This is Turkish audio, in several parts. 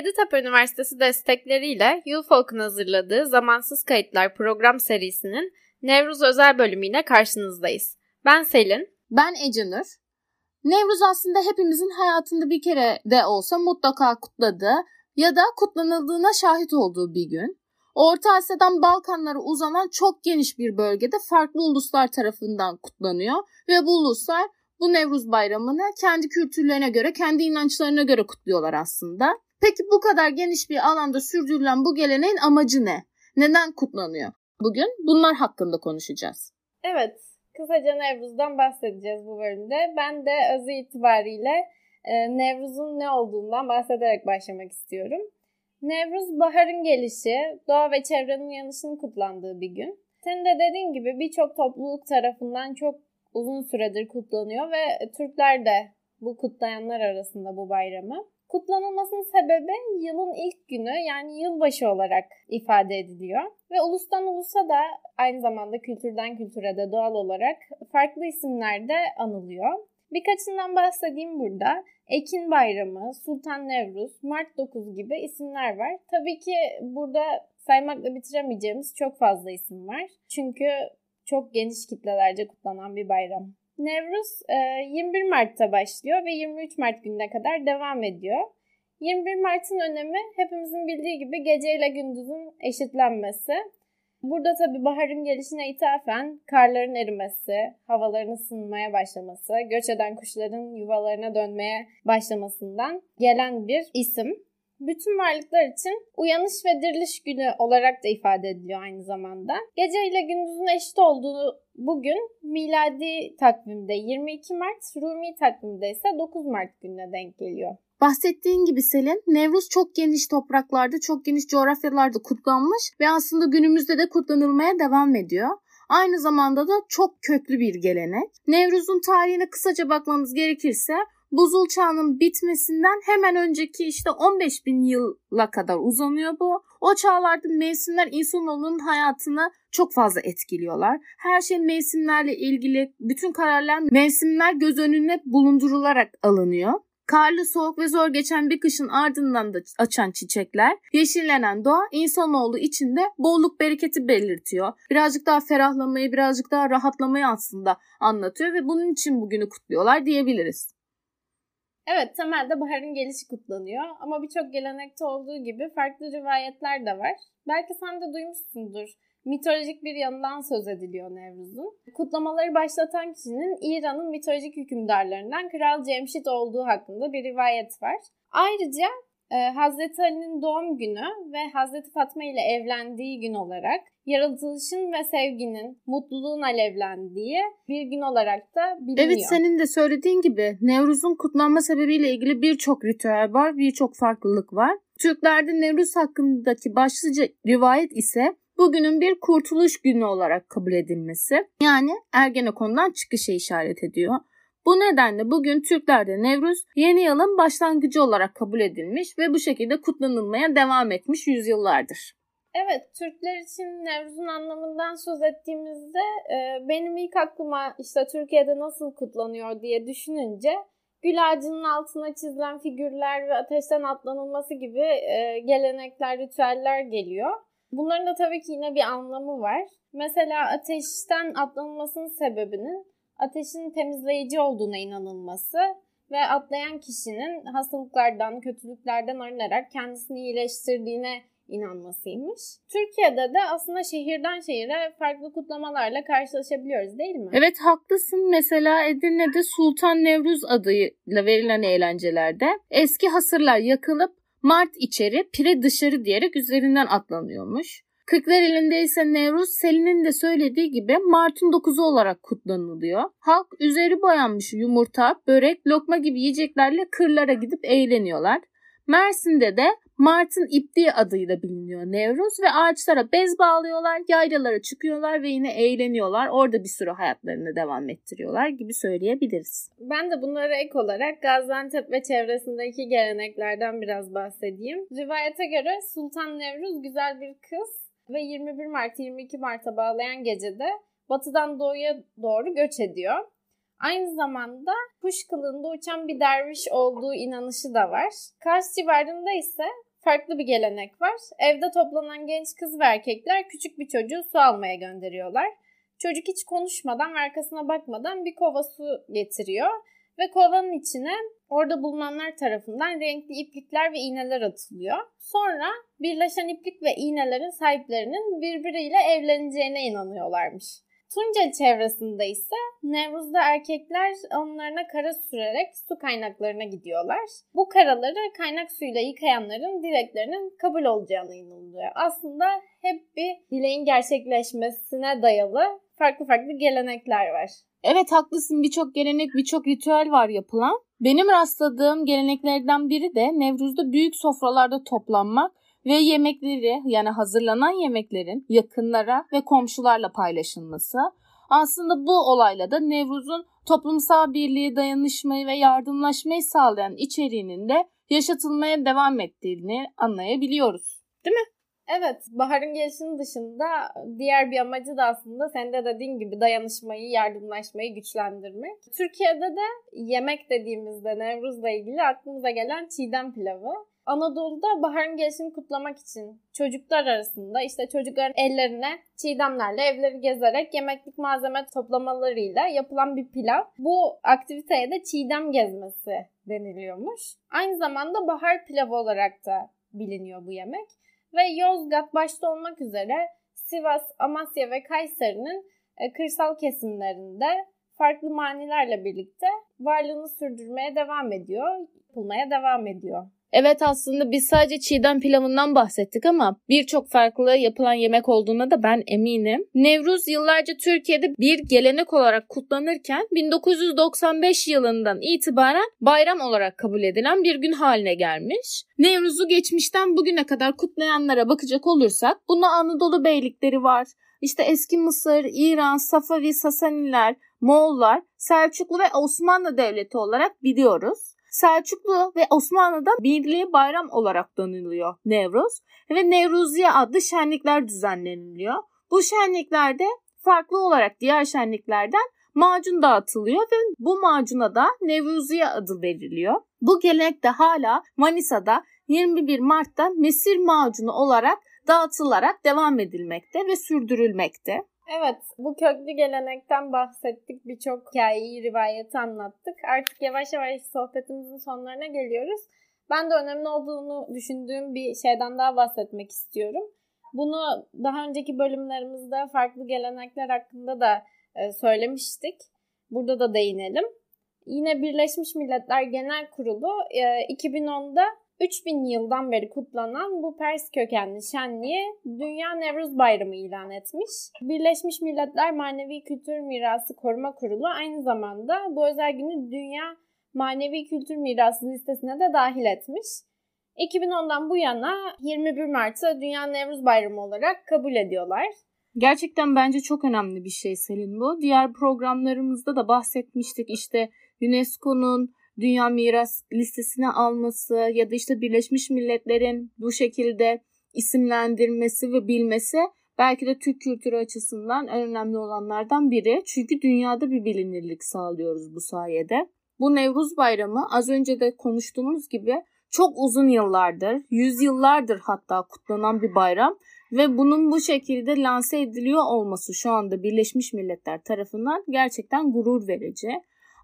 Yeditepe Üniversitesi destekleriyle UFOK'un hazırladığı Zamansız Kayıtlar program serisinin Nevruz özel bölümüyle karşınızdayız. Ben Selin. Ben Ecenur. Nevruz aslında hepimizin hayatında bir kere de olsa mutlaka kutladığı ya da kutlanıldığına şahit olduğu bir gün. Orta Asya'dan Balkanlara uzanan çok geniş bir bölgede farklı uluslar tarafından kutlanıyor ve bu uluslar bu Nevruz Bayramı'nı kendi kültürlerine göre, kendi inançlarına göre kutluyorlar aslında. Peki bu kadar geniş bir alanda sürdürülen bu geleneğin amacı ne? Neden kutlanıyor? Bugün bunlar hakkında konuşacağız. Evet, kısaca Nevruz'dan bahsedeceğiz bu bölümde. Ben de özü itibariyle e, Nevruz'un ne olduğundan bahsederek başlamak istiyorum. Nevruz baharın gelişi, doğa ve çevrenin uyanışının kutlandığı bir gün. Senin de dediğin gibi birçok topluluk tarafından çok uzun süredir kutlanıyor ve Türkler de bu kutlayanlar arasında bu bayramı. Kutlanılmasının sebebi yılın ilk günü yani yılbaşı olarak ifade ediliyor. Ve ulustan ulusa da aynı zamanda kültürden kültüre de doğal olarak farklı isimlerde anılıyor. Birkaçından bahsedeyim burada. Ekin Bayramı, Sultan Nevruz, Mart 9 gibi isimler var. Tabii ki burada saymakla bitiremeyeceğimiz çok fazla isim var. Çünkü çok geniş kitlelerce kutlanan bir bayram. Nevruz 21 e, Mart'ta başlıyor ve 23 Mart gününe kadar devam ediyor. 21 Mart'ın önemi hepimizin bildiği gibi gece ile gündüzün eşitlenmesi. Burada tabi baharın gelişine ithafen karların erimesi, havaların ısınmaya başlaması, göç eden kuşların yuvalarına dönmeye başlamasından gelen bir isim. Bütün varlıklar için uyanış ve diriliş günü olarak da ifade ediliyor aynı zamanda. Gece ile gündüzün eşit olduğu bugün miladi takvimde 22 Mart, Rumi takvimde ise 9 Mart gününe denk geliyor. Bahsettiğin gibi Selin, Nevruz çok geniş topraklarda, çok geniş coğrafyalarda kutlanmış ve aslında günümüzde de kutlanılmaya devam ediyor. Aynı zamanda da çok köklü bir gelenek. Nevruz'un tarihine kısaca bakmamız gerekirse buzul çağının bitmesinden hemen önceki işte 15 bin yıla kadar uzanıyor bu. O çağlarda mevsimler insanoğlunun hayatını çok fazla etkiliyorlar. Her şey mevsimlerle ilgili bütün kararlar mevsimler göz önüne bulundurularak alınıyor. Karlı, soğuk ve zor geçen bir kışın ardından da açan çiçekler, yeşillenen doğa insanoğlu içinde bolluk bereketi belirtiyor. Birazcık daha ferahlamayı, birazcık daha rahatlamayı aslında anlatıyor ve bunun için bugünü kutluyorlar diyebiliriz. Evet temelde baharın gelişi kutlanıyor ama birçok gelenekte olduğu gibi farklı rivayetler de var. Belki sen de duymuşsundur. Mitolojik bir yanından söz ediliyor Nevruz'un. Kutlamaları başlatan kişinin İran'ın mitolojik hükümdarlarından Kral Cemşit olduğu hakkında bir rivayet var. Ayrıca e, Hazreti Ali'nin doğum günü ve Hazreti Fatma ile evlendiği gün olarak yaratılışın ve sevginin, mutluluğun alevlendiği bir gün olarak da biliniyor. Evet senin de söylediğin gibi Nevruz'un kutlanma sebebiyle ilgili birçok ritüel var, birçok farklılık var. Türklerde Nevruz hakkındaki başlıca rivayet ise bugünün bir kurtuluş günü olarak kabul edilmesi. Yani Ergenekon'dan çıkışa işaret ediyor. Bu nedenle bugün Türklerde Nevruz yeni yılın başlangıcı olarak kabul edilmiş ve bu şekilde kutlanılmaya devam etmiş yüzyıllardır. Evet, Türkler için Nevruz'un anlamından söz ettiğimizde e, benim ilk aklıma işte Türkiye'de nasıl kutlanıyor diye düşününce gül ağacının altına çizilen figürler ve ateşten atlanılması gibi e, gelenekler, ritüeller geliyor. Bunların da tabii ki yine bir anlamı var. Mesela ateşten atlanılmasının sebebinin ateşin temizleyici olduğuna inanılması ve atlayan kişinin hastalıklardan, kötülüklerden arınarak kendisini iyileştirdiğine inanmasıymış. Türkiye'de de aslında şehirden şehire farklı kutlamalarla karşılaşabiliyoruz değil mi? Evet haklısın. Mesela Edirne'de Sultan Nevruz adıyla verilen eğlencelerde eski hasırlar yakılıp Mart içeri, pire dışarı diyerek üzerinden atlanıyormuş. Kırklareli'nde ise Nevruz Selin'in de söylediği gibi Mart'ın 9'u olarak kutlanılıyor. Halk üzeri boyanmış yumurta, börek, lokma gibi yiyeceklerle kırlara gidip eğleniyorlar. Mersin'de de Mart'ın ipliği adıyla biliniyor Nevruz ve ağaçlara bez bağlıyorlar, yaylalara çıkıyorlar ve yine eğleniyorlar. Orada bir sürü hayatlarını devam ettiriyorlar gibi söyleyebiliriz. Ben de bunlara ek olarak Gaziantep ve çevresindeki geleneklerden biraz bahsedeyim. Rivayete göre Sultan Nevruz güzel bir kız ve 21 Mart 22 Mart'a bağlayan gecede batıdan doğuya doğru göç ediyor. Aynı zamanda kuş kılığında uçan bir derviş olduğu inanışı da var. Kars civarında ise farklı bir gelenek var. Evde toplanan genç kız ve erkekler küçük bir çocuğu su almaya gönderiyorlar. Çocuk hiç konuşmadan ve arkasına bakmadan bir kova su getiriyor ve kovanın içine orada bulunanlar tarafından renkli iplikler ve iğneler atılıyor. Sonra birleşen iplik ve iğnelerin sahiplerinin birbiriyle evleneceğine inanıyorlarmış. Tunceli çevresinde ise Nevruz'da erkekler onlarına kara sürerek su kaynaklarına gidiyorlar. Bu karaları kaynak suyuyla yıkayanların dileklerinin kabul olacağına inanılıyor. Aslında hep bir dileğin gerçekleşmesine dayalı farklı farklı gelenekler var. Evet haklısın birçok gelenek birçok ritüel var yapılan. Benim rastladığım geleneklerden biri de Nevruz'da büyük sofralarda toplanmak ve yemekleri yani hazırlanan yemeklerin yakınlara ve komşularla paylaşılması. Aslında bu olayla da Nevruz'un toplumsal birliği, dayanışmayı ve yardımlaşmayı sağlayan içeriğinin de yaşatılmaya devam ettiğini anlayabiliyoruz. Değil mi? Evet, baharın gelişinin dışında diğer bir amacı da aslında sen de dediğin gibi dayanışmayı, yardımlaşmayı güçlendirmek. Türkiye'de de yemek dediğimizde Nevruz'la ilgili aklımıza gelen çiğdem pilavı. Anadolu'da baharın gelişini kutlamak için çocuklar arasında işte çocukların ellerine çiğdemlerle evleri gezerek yemeklik malzeme toplamalarıyla yapılan bir pilav. Bu aktiviteye de çiğdem gezmesi deniliyormuş. Aynı zamanda bahar pilavı olarak da biliniyor bu yemek. Ve Yozgat başta olmak üzere Sivas, Amasya ve Kayseri'nin e, kırsal kesimlerinde farklı manilerle birlikte varlığını sürdürmeye devam ediyor, yapılmaya devam ediyor. Evet aslında biz sadece çiğdem pilavından bahsettik ama birçok farklı yapılan yemek olduğuna da ben eminim. Nevruz yıllarca Türkiye'de bir gelenek olarak kutlanırken 1995 yılından itibaren bayram olarak kabul edilen bir gün haline gelmiş. Nevruz'u geçmişten bugüne kadar kutlayanlara bakacak olursak buna Anadolu beylikleri var. İşte eski Mısır, İran, Safavi, Sasaniler, Moğollar, Selçuklu ve Osmanlı Devleti olarak biliyoruz. Selçuklu ve Osmanlı'da birliği bayram olarak danılıyor Nevruz ve Nevruziye adlı şenlikler düzenleniliyor. Bu şenliklerde farklı olarak diğer şenliklerden macun dağıtılıyor ve bu macuna da Nevruziye adı veriliyor. Bu gelenek de hala Manisa'da 21 Mart'ta mesir macunu olarak dağıtılarak devam edilmekte ve sürdürülmekte. Evet, bu köklü gelenekten bahsettik. Birçok hikayeyi, rivayeti anlattık. Artık yavaş yavaş sohbetimizin sonlarına geliyoruz. Ben de önemli olduğunu düşündüğüm bir şeyden daha bahsetmek istiyorum. Bunu daha önceki bölümlerimizde farklı gelenekler hakkında da e, söylemiştik. Burada da değinelim. Yine Birleşmiş Milletler Genel Kurulu 2010'da e, 3000 yıldan beri kutlanan bu Pers kökenli şenliği Dünya Nevruz Bayramı ilan etmiş. Birleşmiş Milletler Manevi Kültür Mirası Koruma Kurulu aynı zamanda bu özel günü Dünya Manevi Kültür Mirası listesine de dahil etmiş. 2010'dan bu yana 21 Mart'ı Dünya Nevruz Bayramı olarak kabul ediyorlar. Gerçekten bence çok önemli bir şey Selin bu. Diğer programlarımızda da bahsetmiştik işte UNESCO'nun dünya miras listesine alması ya da işte Birleşmiş Milletler'in bu şekilde isimlendirmesi ve bilmesi belki de Türk kültürü açısından en önemli olanlardan biri. Çünkü dünyada bir bilinirlik sağlıyoruz bu sayede. Bu Nevruz Bayramı az önce de konuştuğumuz gibi çok uzun yıllardır, yüzyıllardır hatta kutlanan bir bayram ve bunun bu şekilde lanse ediliyor olması şu anda Birleşmiş Milletler tarafından gerçekten gurur verici.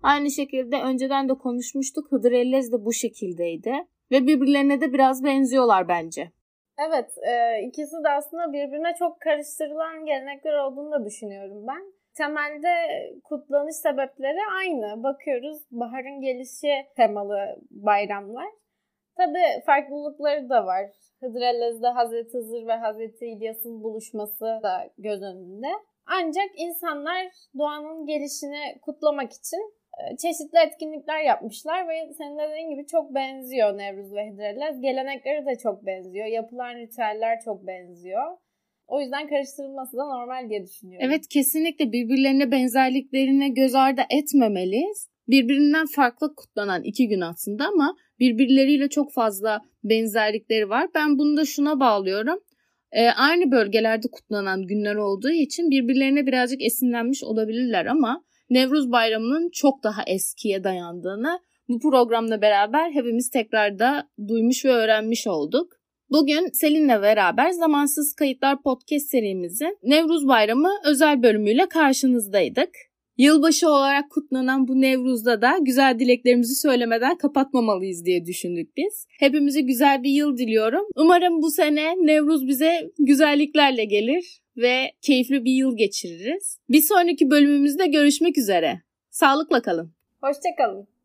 Aynı şekilde önceden de konuşmuştuk. Hıdrellez de bu şekildeydi. Ve birbirlerine de biraz benziyorlar bence. Evet, e, ikisi de aslında birbirine çok karıştırılan gelenekler olduğunu da düşünüyorum ben. Temelde kutlanış sebepleri aynı. Bakıyoruz baharın gelişi temalı bayramlar. Tabi farklılıkları da var. Hıdrellez'de Hazreti Hızır ve Hazreti İlyas'ın buluşması da göz önünde. Ancak insanlar doğanın gelişini kutlamak için çeşitli etkinlikler yapmışlar ve senin dediğin gibi çok benziyor Nevruz ve Hidrellez. Gelenekleri de çok benziyor. Yapılan ritüeller çok benziyor. O yüzden karıştırılması da normal diye düşünüyorum. Evet kesinlikle birbirlerine benzerliklerine göz ardı etmemeliyiz. Birbirinden farklı kutlanan iki gün aslında ama birbirleriyle çok fazla benzerlikleri var. Ben bunu da şuna bağlıyorum. Ee, aynı bölgelerde kutlanan günler olduğu için birbirlerine birazcık esinlenmiş olabilirler ama Nevruz Bayramı'nın çok daha eskiye dayandığını bu programla beraber hepimiz tekrar da duymuş ve öğrenmiş olduk. Bugün Selin'le beraber Zamansız Kayıtlar Podcast serimizin Nevruz Bayramı özel bölümüyle karşınızdaydık. Yılbaşı olarak kutlanan bu Nevruz'da da güzel dileklerimizi söylemeden kapatmamalıyız diye düşündük biz. Hepimize güzel bir yıl diliyorum. Umarım bu sene Nevruz bize güzelliklerle gelir ve keyifli bir yıl geçiririz. Bir sonraki bölümümüzde görüşmek üzere. Sağlıkla kalın. Hoşçakalın.